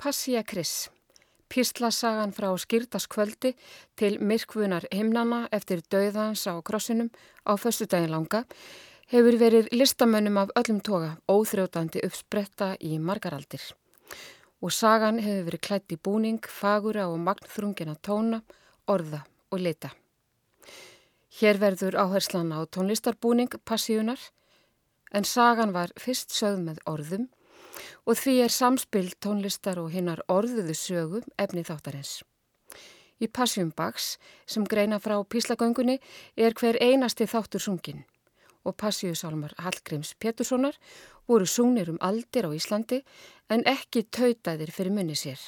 Passía Kris, píslasagan frá skýrtaskvöldi til myrkvunar himnana eftir döðans á krossinum á föstu daginn langa, hefur verið listamönnum af öllum toga óþrjótandi uppspretta í margaraldir. Og sagan hefur verið klætt í búning, fagura og magnþrungina tóna, orða og lita. Hér verður áherslan á tónlistarbúning passíunar, en sagan var fyrst sögð með orðum og því er samspil tónlistar og hinnar orðuðu sögu efni þáttarins. Í Passjumbags sem greina frá píslagöngunni er hver einasti þáttur sungin og Passjusálmar Hallgríms Peturssonar voru sungnir um aldir á Íslandi en ekki tautaðir fyrir munni sér.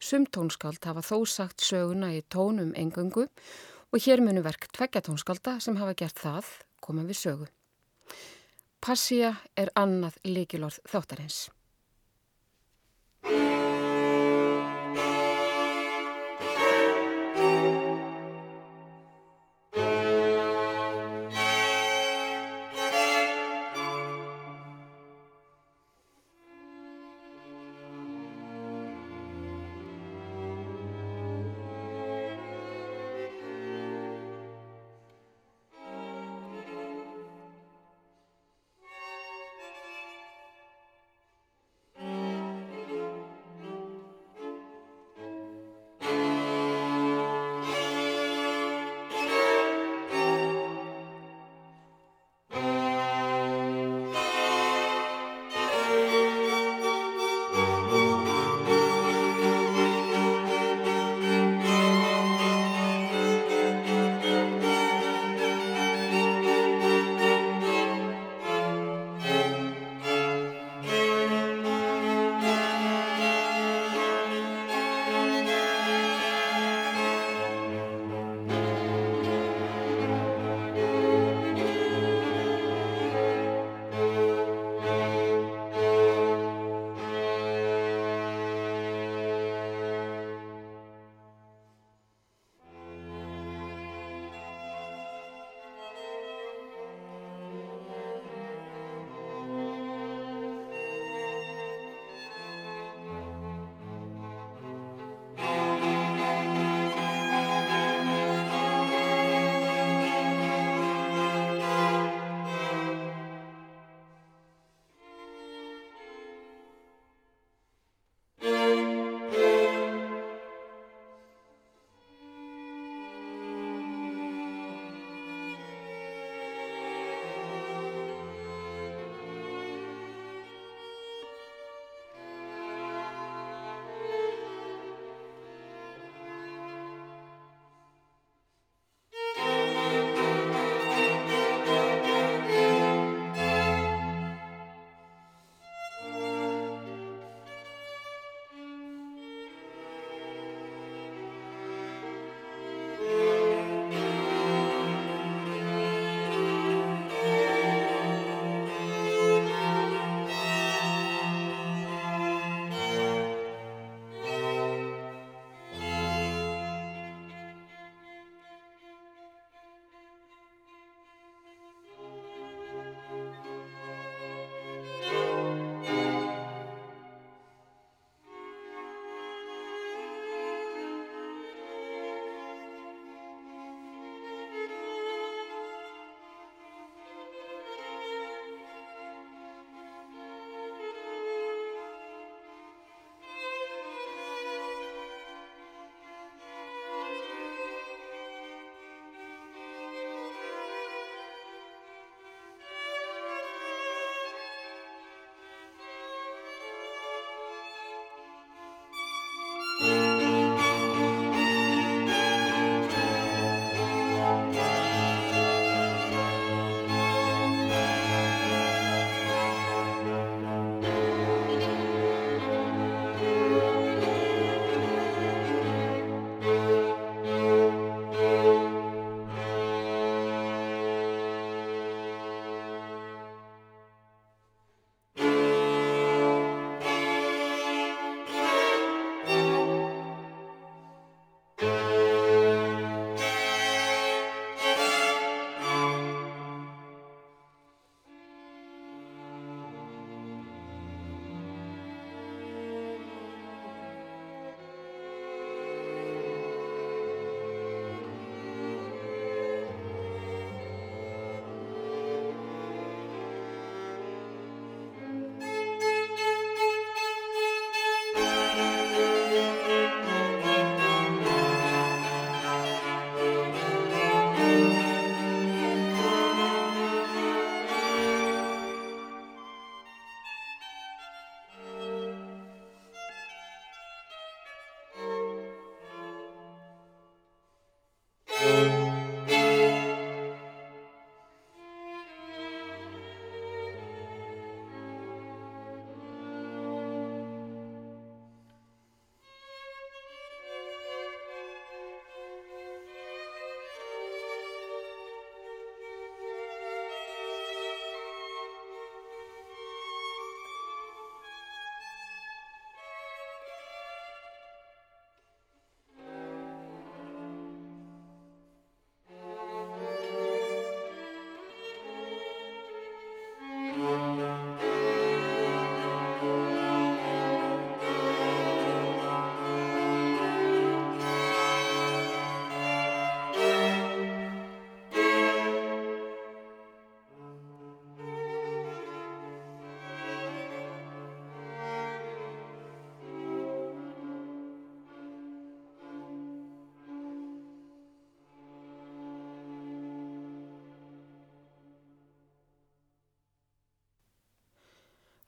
Sumtónskáld hafa þó sagt söguna í tónum engöngu og hér munu verk tveggjatónskálda sem hafa gert það koma við sögu. Passía er annað líkilorð þáttarins.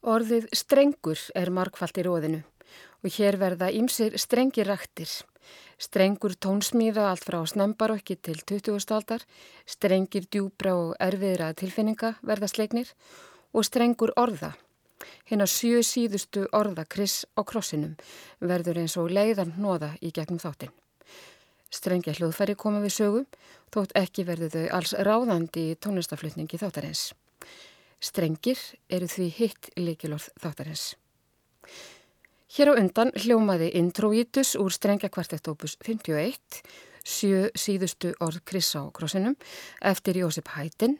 Orðið strengur er markfalt í róðinu og hér verða ímsir strengir rættir. Strengur tónsmíða allt frá snömbarokki til 20. aldar, strengir djúbra og erfiðra tilfinninga verða sleiknir og strengur orða. Hinn að sjö síðustu orða Kris á krossinum verður eins og leiðan nóða í gegnum þáttinn. Strengja hljóðfæri koma við sögum, þótt ekki verðu þau alls ráðandi í tónlistaflutningi þáttarins. Strengir eru því hitt líkilorð þáttarins. Hér á undan hljómaði Introitus úr strengjakvartett opus 51, sjö síðustu orð Krissa á krossinum, eftir Jósef Hættin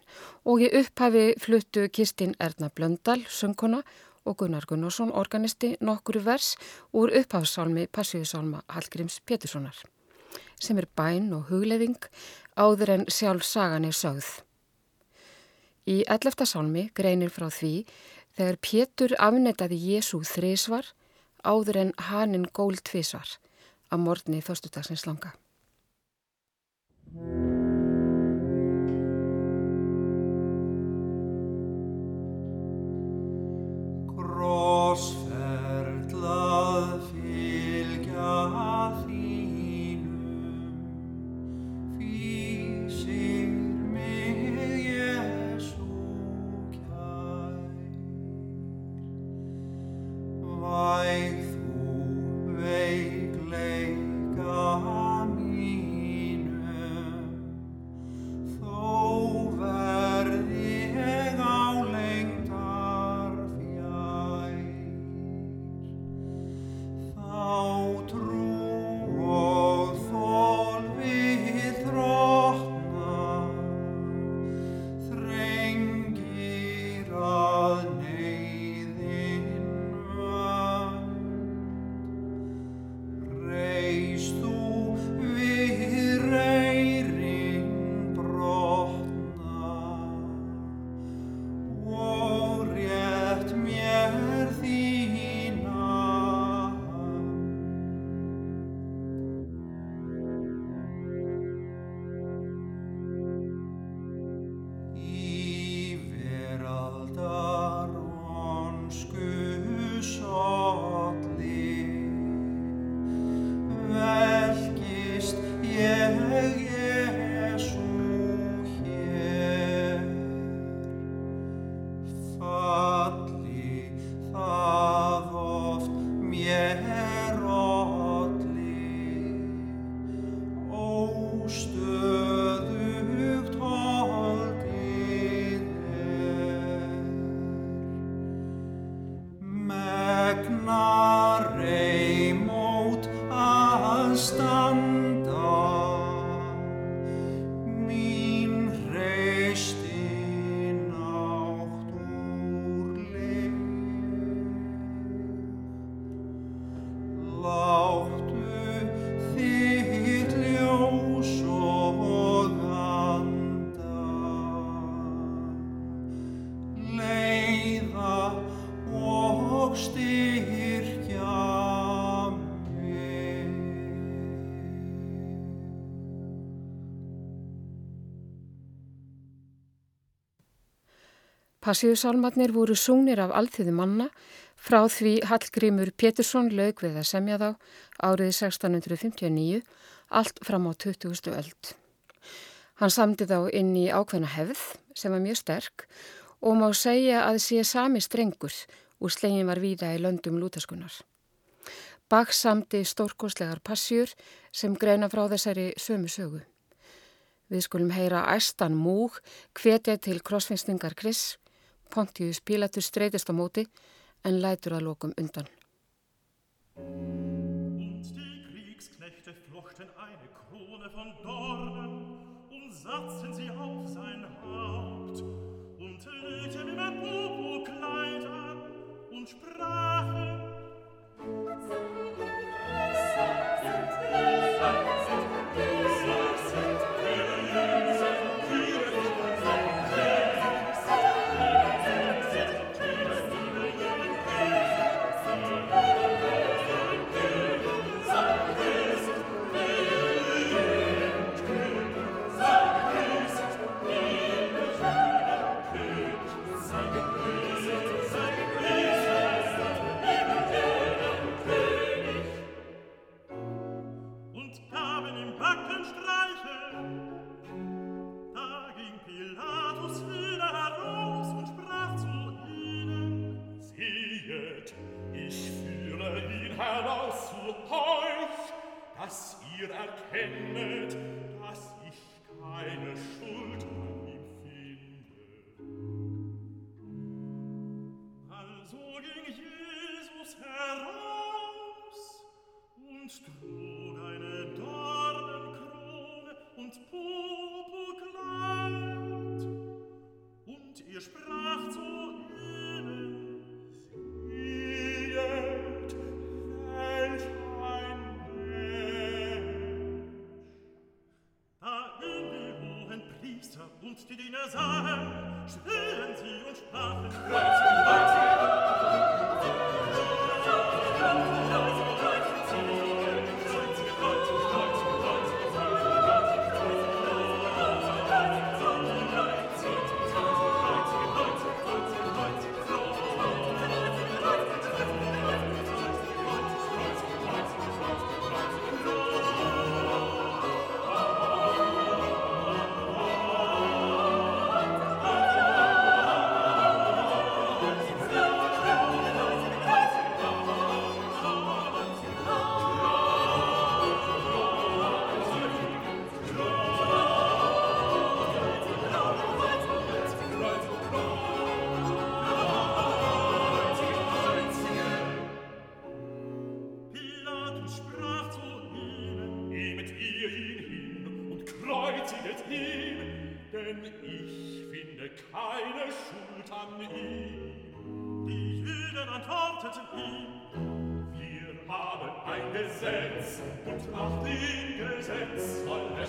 og í upphafi fluttu Kirstinn Erna Blöndal, söngkona og Gunnar Gunnarsson, organisti, nokkuru vers úr upphafsálmi Passíusálma Hallgríms Péturssonar, sem er bæn og hugleðing áður en sjálf sagan er sögð. Í ellefta sálmi greinir frá því þegar Pétur afnetaði Jésu þrísvar áður en hanin gól tvísvar á morgunni þóstudagsins langa. Passíusálmatnir voru súnir af allþjóðu manna frá því Hallgrímur Pétursson lög við að semja þá árið 1659, allt fram á 20. öld. Hann samti þá inn í ákveðna hefð sem var mjög sterk og má segja að sé sami strengur úr slegin var víða í löndum lútaskunar. Bach samti stórkoslegar passjur sem greina frá þessari sömu sögu. Við skulum heyra æstan múg hvetja til krossfinnstingar Kris Pontius Pilatus streytist á móti en lætur að lokum undan. Und die 在。und nach dem Gesetz allein.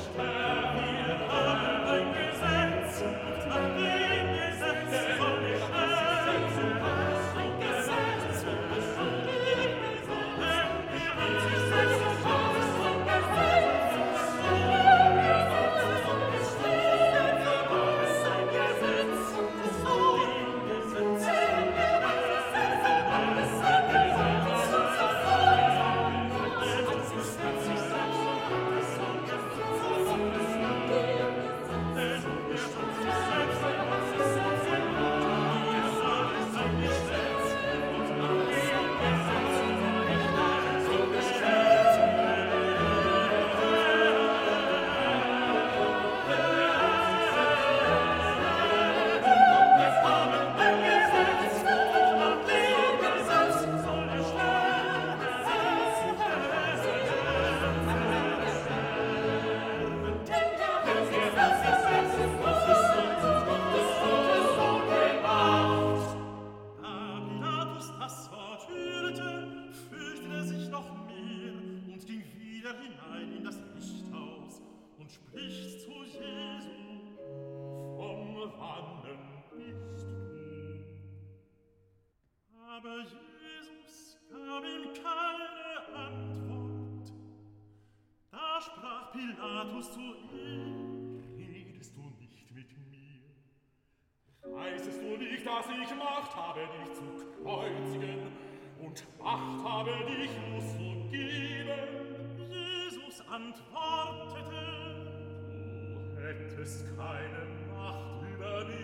hättest keine Macht über mich,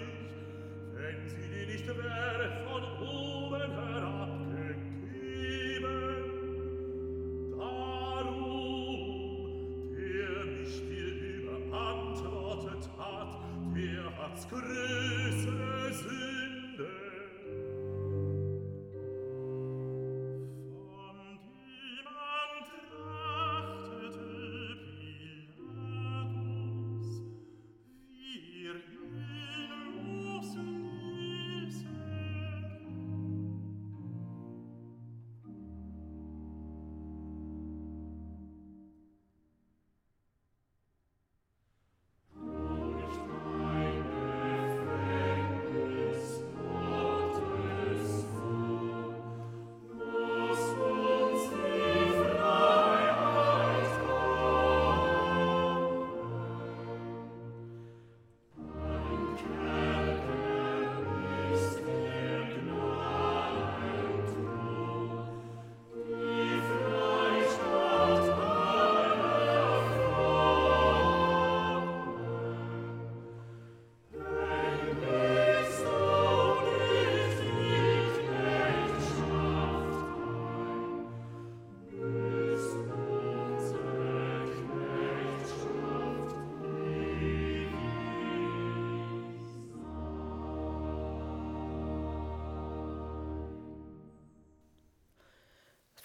wenn sie dir nicht wäre von oben her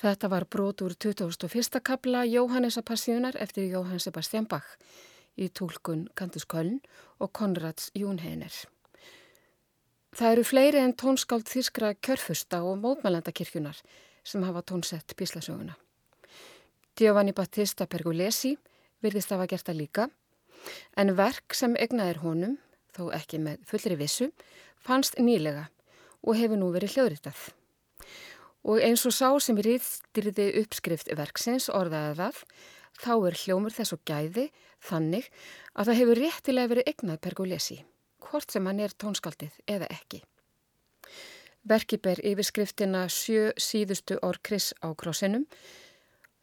Þetta var brot úr 2001. kabla Jóhannesa Passíunar eftir Jóhann Sebastian Bach í tólkun Cantus Köln og Konrads Júnheiner. Það eru fleiri en tónskáld þískra kjörfusta og mótmælendakirkjunar sem hafa tónsett píslasöguna. Giovanni Battista Pergolesi virðist hafa gert það líka en verk sem egnaðir honum, þó ekki með fullri vissu, fannst nýlega og hefur nú verið hljóðritað. Og eins og sá sem rýðstyrði uppskrift verksins orðaði það, þá er hljómur þess og gæði þannig að það hefur réttilega verið eignað Pergolesi, hvort sem hann er tónskaldið eða ekki. Verki ber yfirskriftina sjö síðustu orkris á krossinum.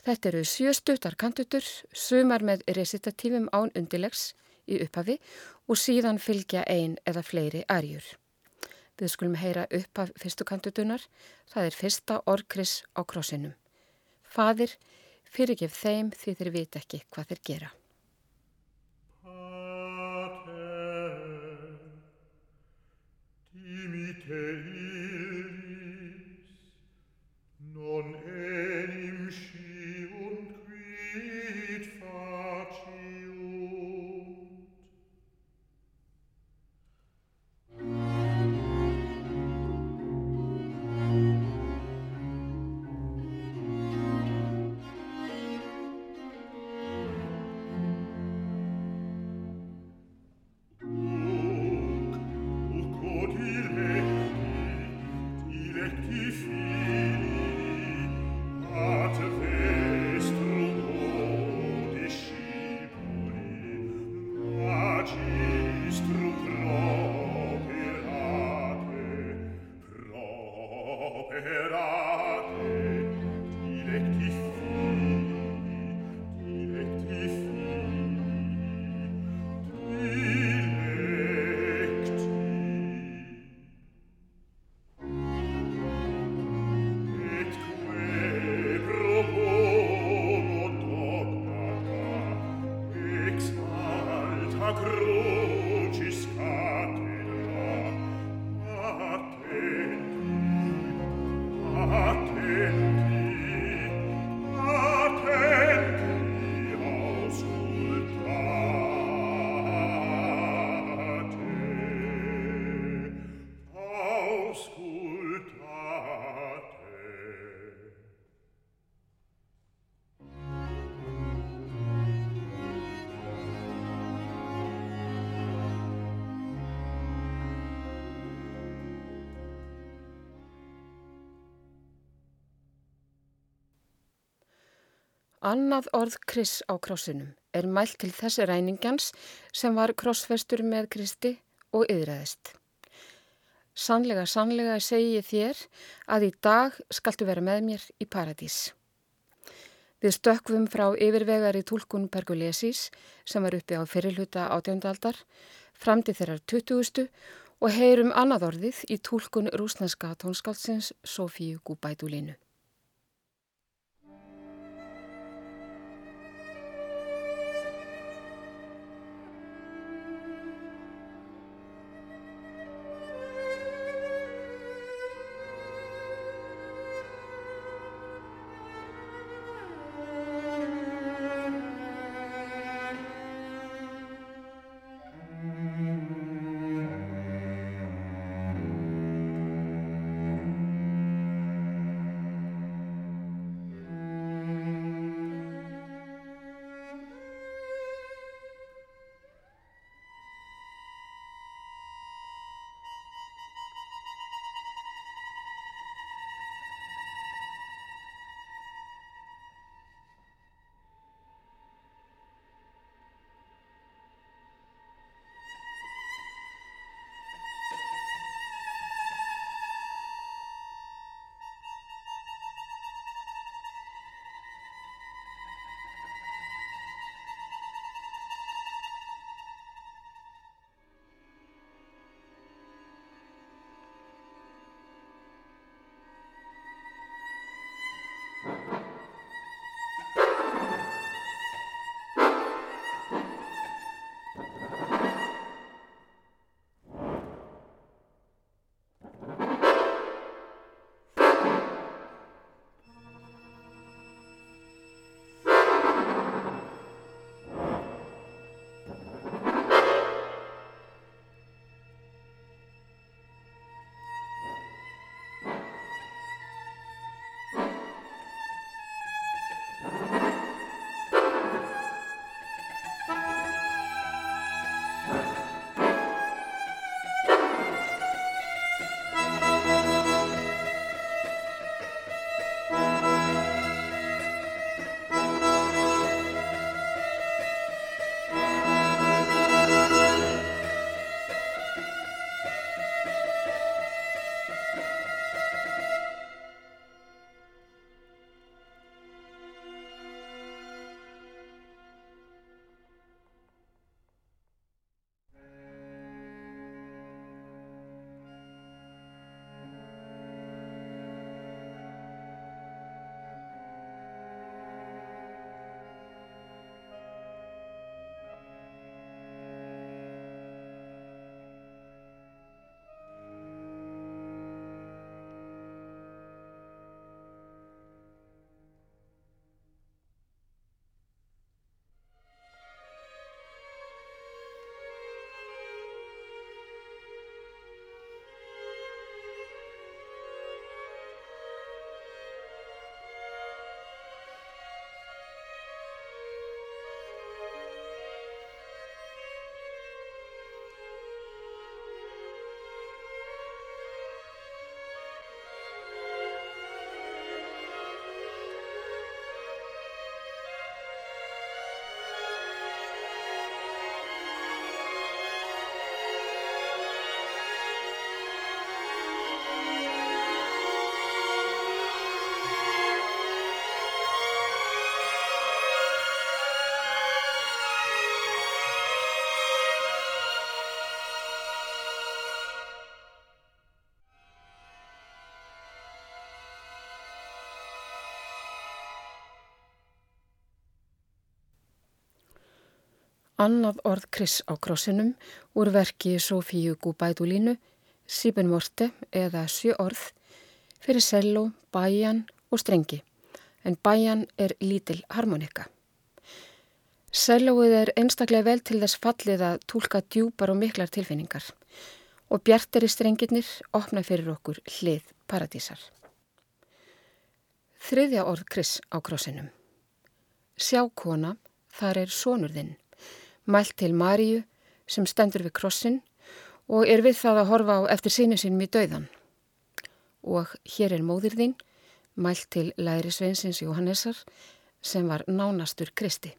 Þetta eru sjö stuttar kantutur, sumar með resitatífum án undilegs í upphafi og síðan fylgja ein eða fleiri arjur. Við skulum heyra upp af fyrstu kantutunar. Það er fyrsta orkris á krossinum. Fadir, fyrirgef þeim því þeir vita ekki hvað þeir gera. Annað orð Kris á krossinum er mælt til þessi ræningjans sem var krossfestur með Kristi og yðræðist. Sannlega, sannlega segi ég þér að í dag skaltu vera með mér í paradís. Við stökfum frá yfirvegari tólkun Pergolesis sem var uppi á fyrirluta átjöndaldar fram til þeirrar 20. og heyrum annað orðið í tólkun rúsneska tónskálsins Sofíu Gúbætúlinu. Annað orð Kris á krossinum úr verki Sofíu Gúbædúlínu, Sýben Morte eða Sjö orð fyrir selló, bæjan og strengi, en bæjan er lítil harmonika. Sellóið er einstaklega vel til þess fallið að tólka djúpar og miklar tilfinningar og bjartari strengirnir opna fyrir okkur hlið paradísar. Þriðja orð Kris á krossinum. Sjákona, þar er sonur þinn mælt til Maríu sem stendur við krossin og er við það að horfa á eftir sínu sínum í dauðan. Og hér er móðir þín, mælt til læri Sveinsins Jóhannessar sem var nánastur Kristi.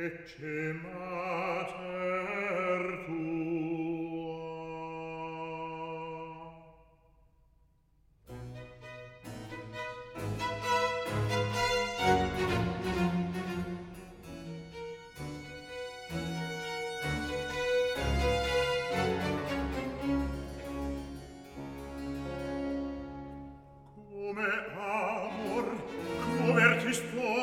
Ecce filiostus, ecce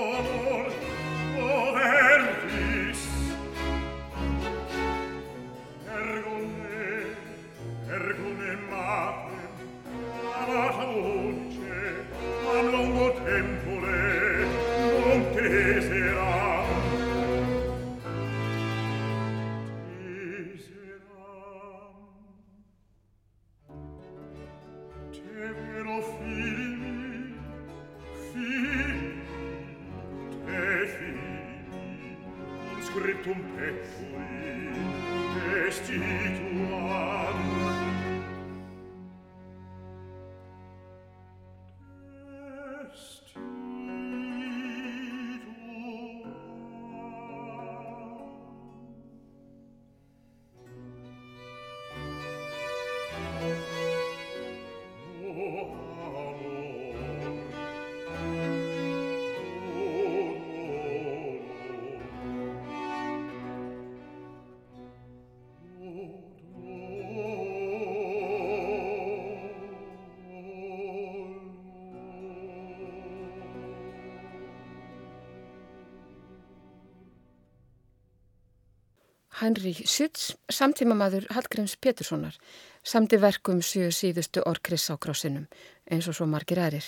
Henry Schütz, samtímamaður Hallgríms Peturssonar, samti verkum sjö síðustu orkris á krossinum, eins og svo margir erir.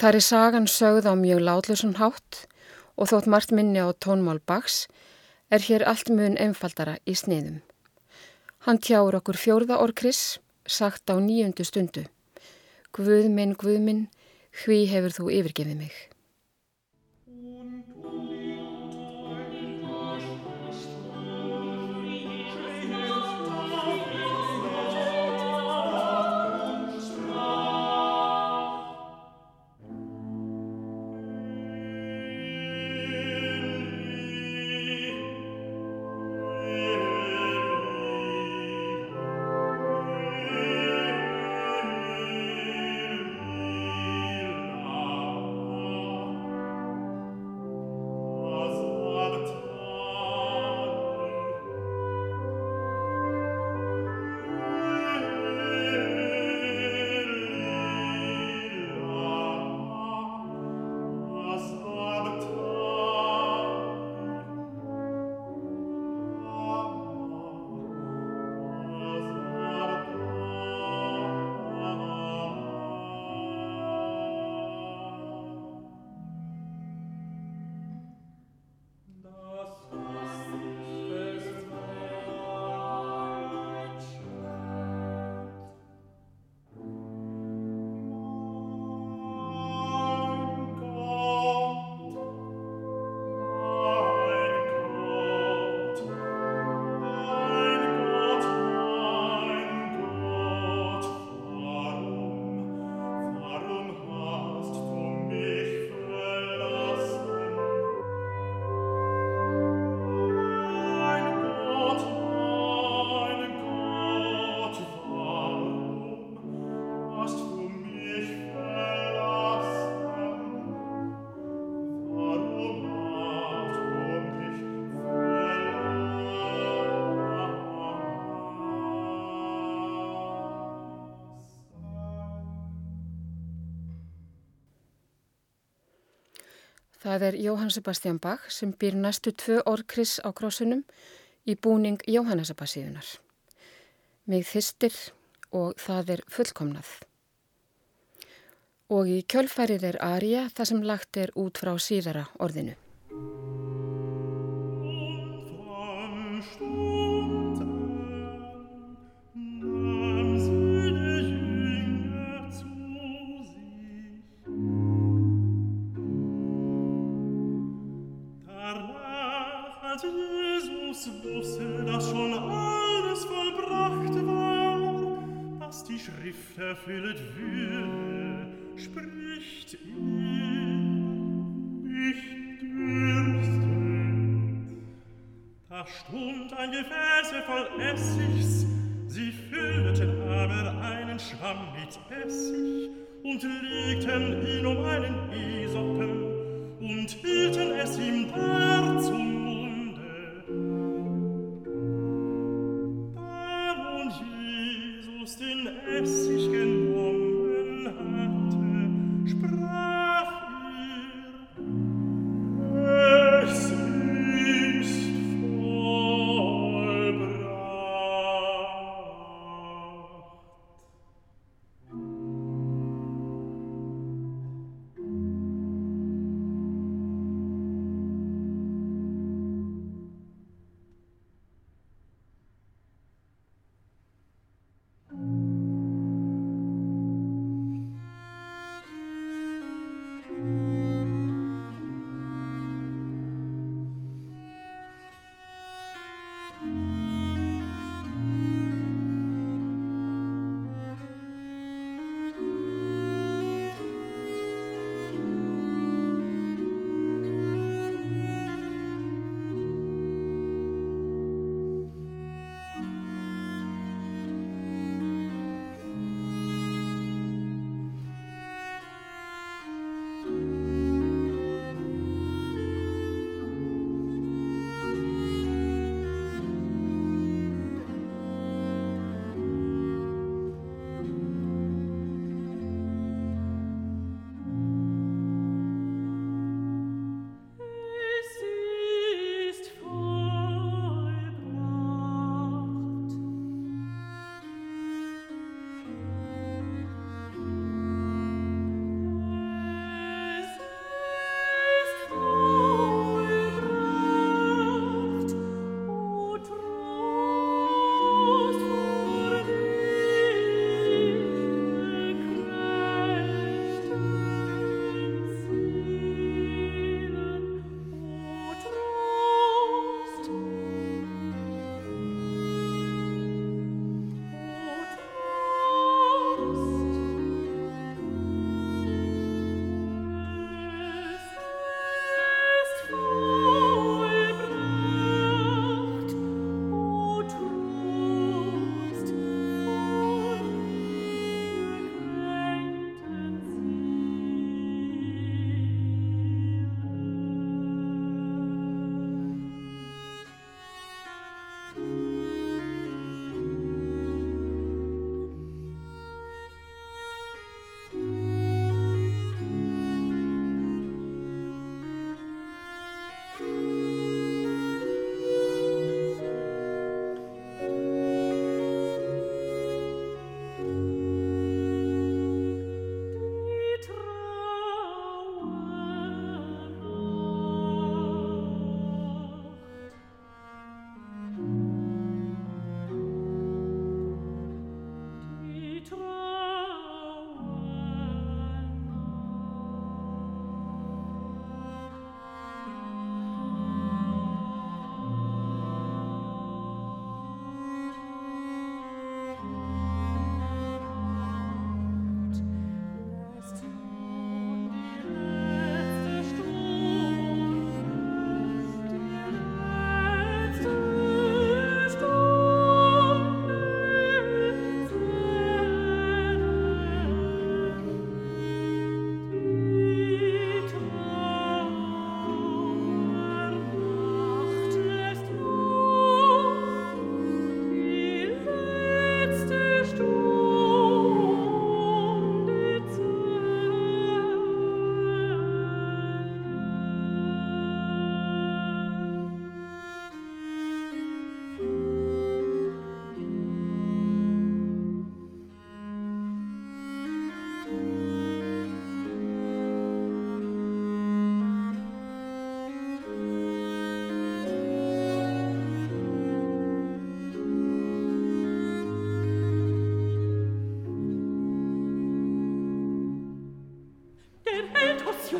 Það er sagan sögð á mjög látlusun hátt og þótt margt minni á tónmál baks er hér allt mun einfaldara í sniðum. Hann tjáur okkur fjórða orkris, sagt á nýjundu stundu. Guð minn, Guð minn, hví hefur þú yfirgefið mig? Það er Jóhann Sebastian Bach sem býr næstu tvö orkris á krossunum í búning Jóhannesabasíðunar. Mig þystir og það er fullkomnað. Og í kjölfærið er Arja það sem lagt er út frá síðara orðinu.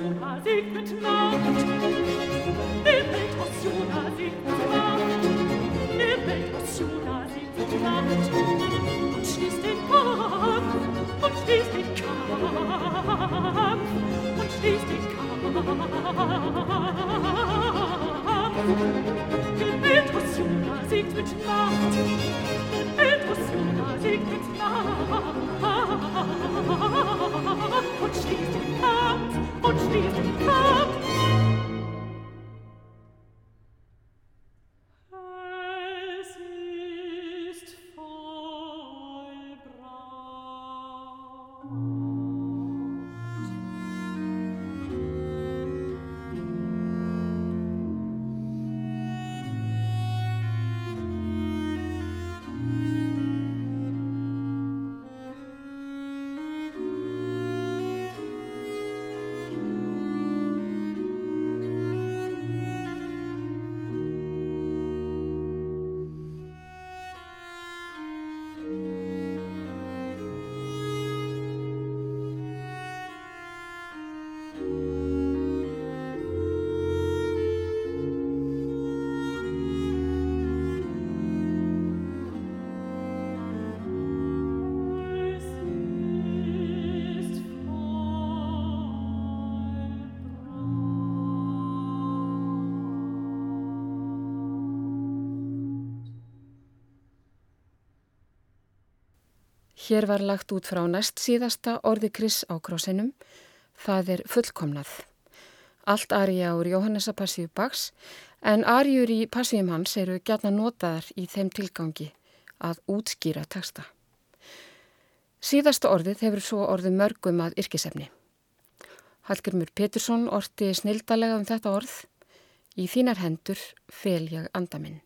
Osuna segnet Nacht. Himmelt Osuna segnet Nacht. Himmelt Osuna segnet Nacht. Und schließt den Kampf, und schließt den Kampf, und schließt den Kampf. Hér var lagt út frá næst síðasta orði Kris á krósinum. Það er fullkomnað. Allt arja úr Jóhannesa Passíu Baks en arjur í Passíum hans eru gætna notaðar í þeim tilgangi að útskýra texta. Síðasta orðið hefur svo orðið mörgum að yrkisefni. Hallgrimur Petursson orti snildalega um þetta orð. Í þínar hendur fel ég andaminn.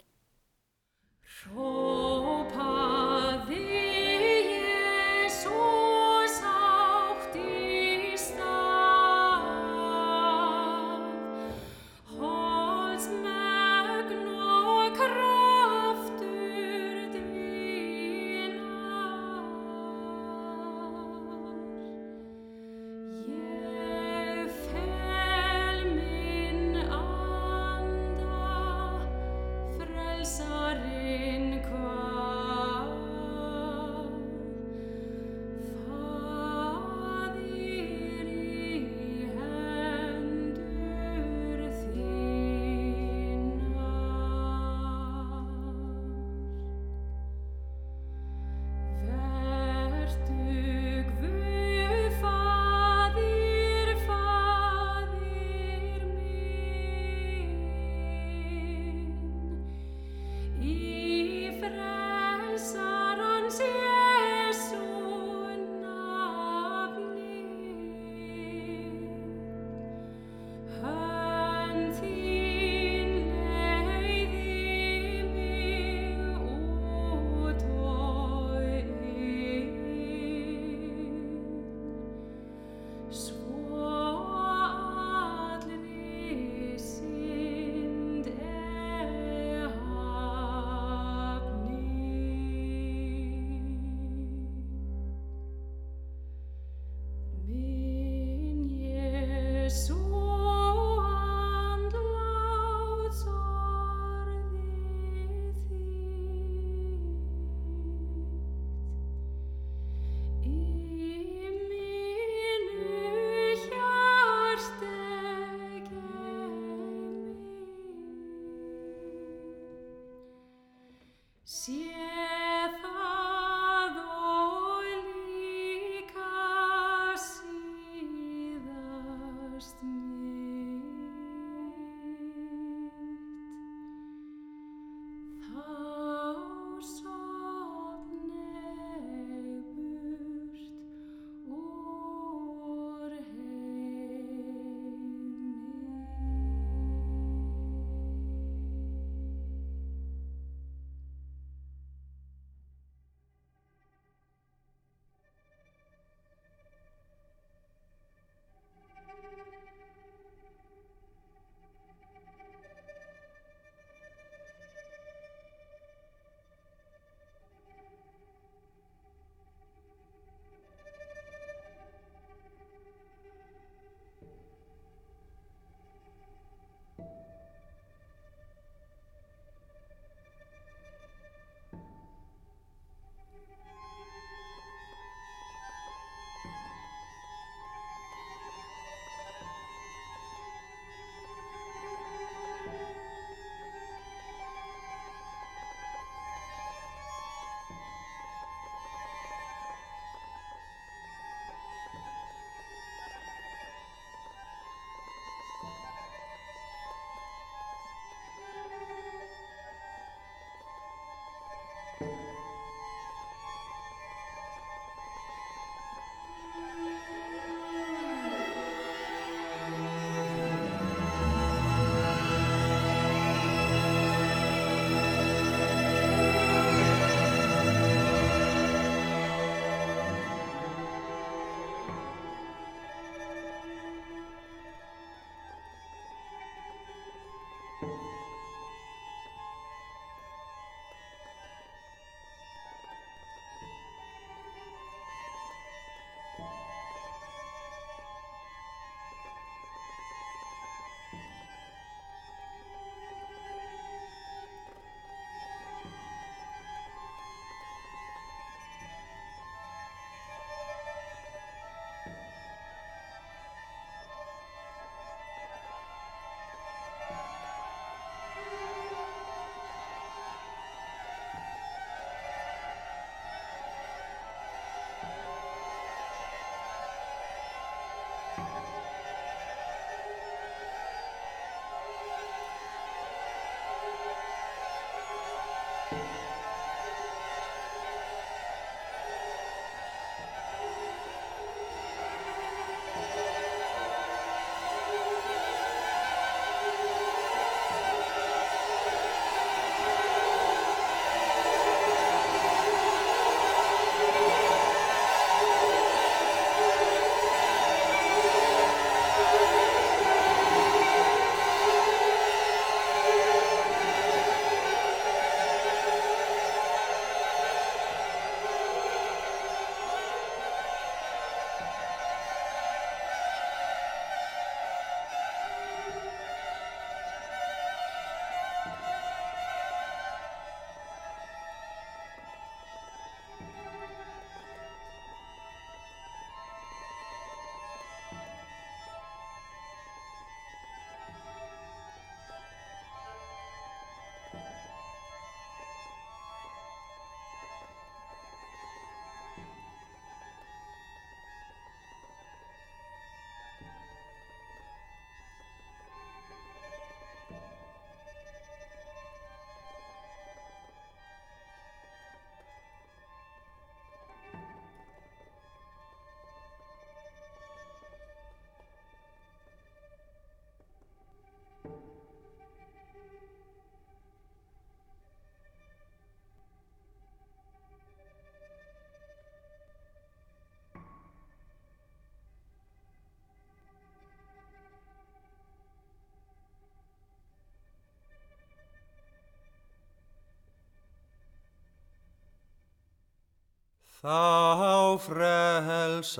Þá frelsarinn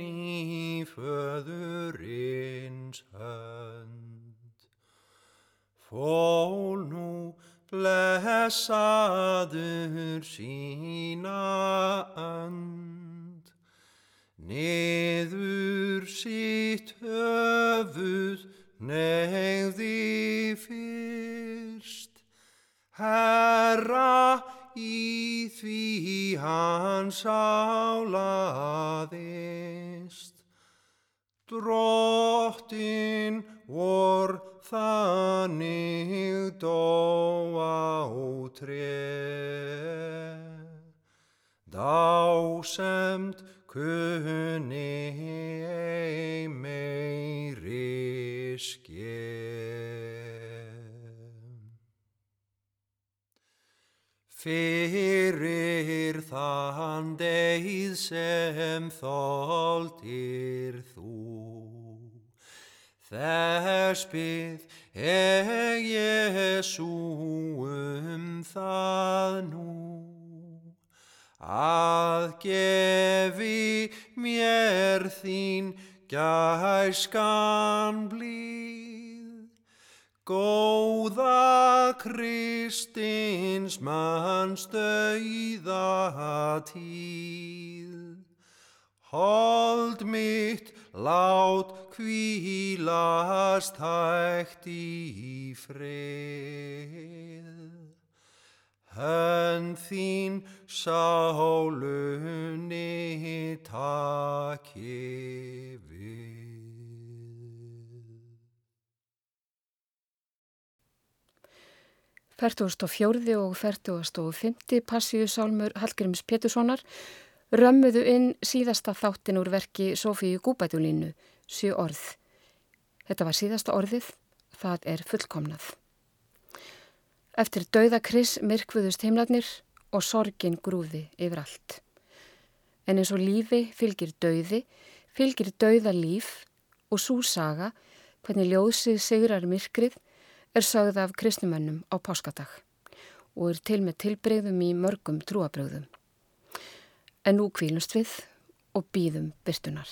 í föðurins hönd. Fól nú blessaður sína önd. Niður sitt höfuð neyði fyrst. Herra í því hans álaðist. Drottin vor þannig dó á tré. Dásemt kunni ei meiri skeið. Fyrir þann deið sem þóldir þú, þess byð ég Jésu um það nú, að gefi mér þín gæskan blíð. Góða Kristins manns dauða tíð, hold mitt lát kvílast hægt í frið. Hönn þín sálunni takifir. 44. og 45. passíu sálmur Hallgrims Péturssonar römmuðu inn síðasta þáttin úr verki Sofíu Gúbætulínu, Sjö orð. Þetta var síðasta orðið, það er fullkomnað. Eftir dauðakris myrkvuðust heimlarnir og sorgin grúði yfir allt. En eins og lífi fylgir dauði, fylgir dauðalíf og súsaga hvernig ljósið segurar myrkrið er sögð af kristnumönnum á páskadag og er til með tilbreyðum í mörgum trúabröðum. En nú kvílumst við og býðum byrtunar.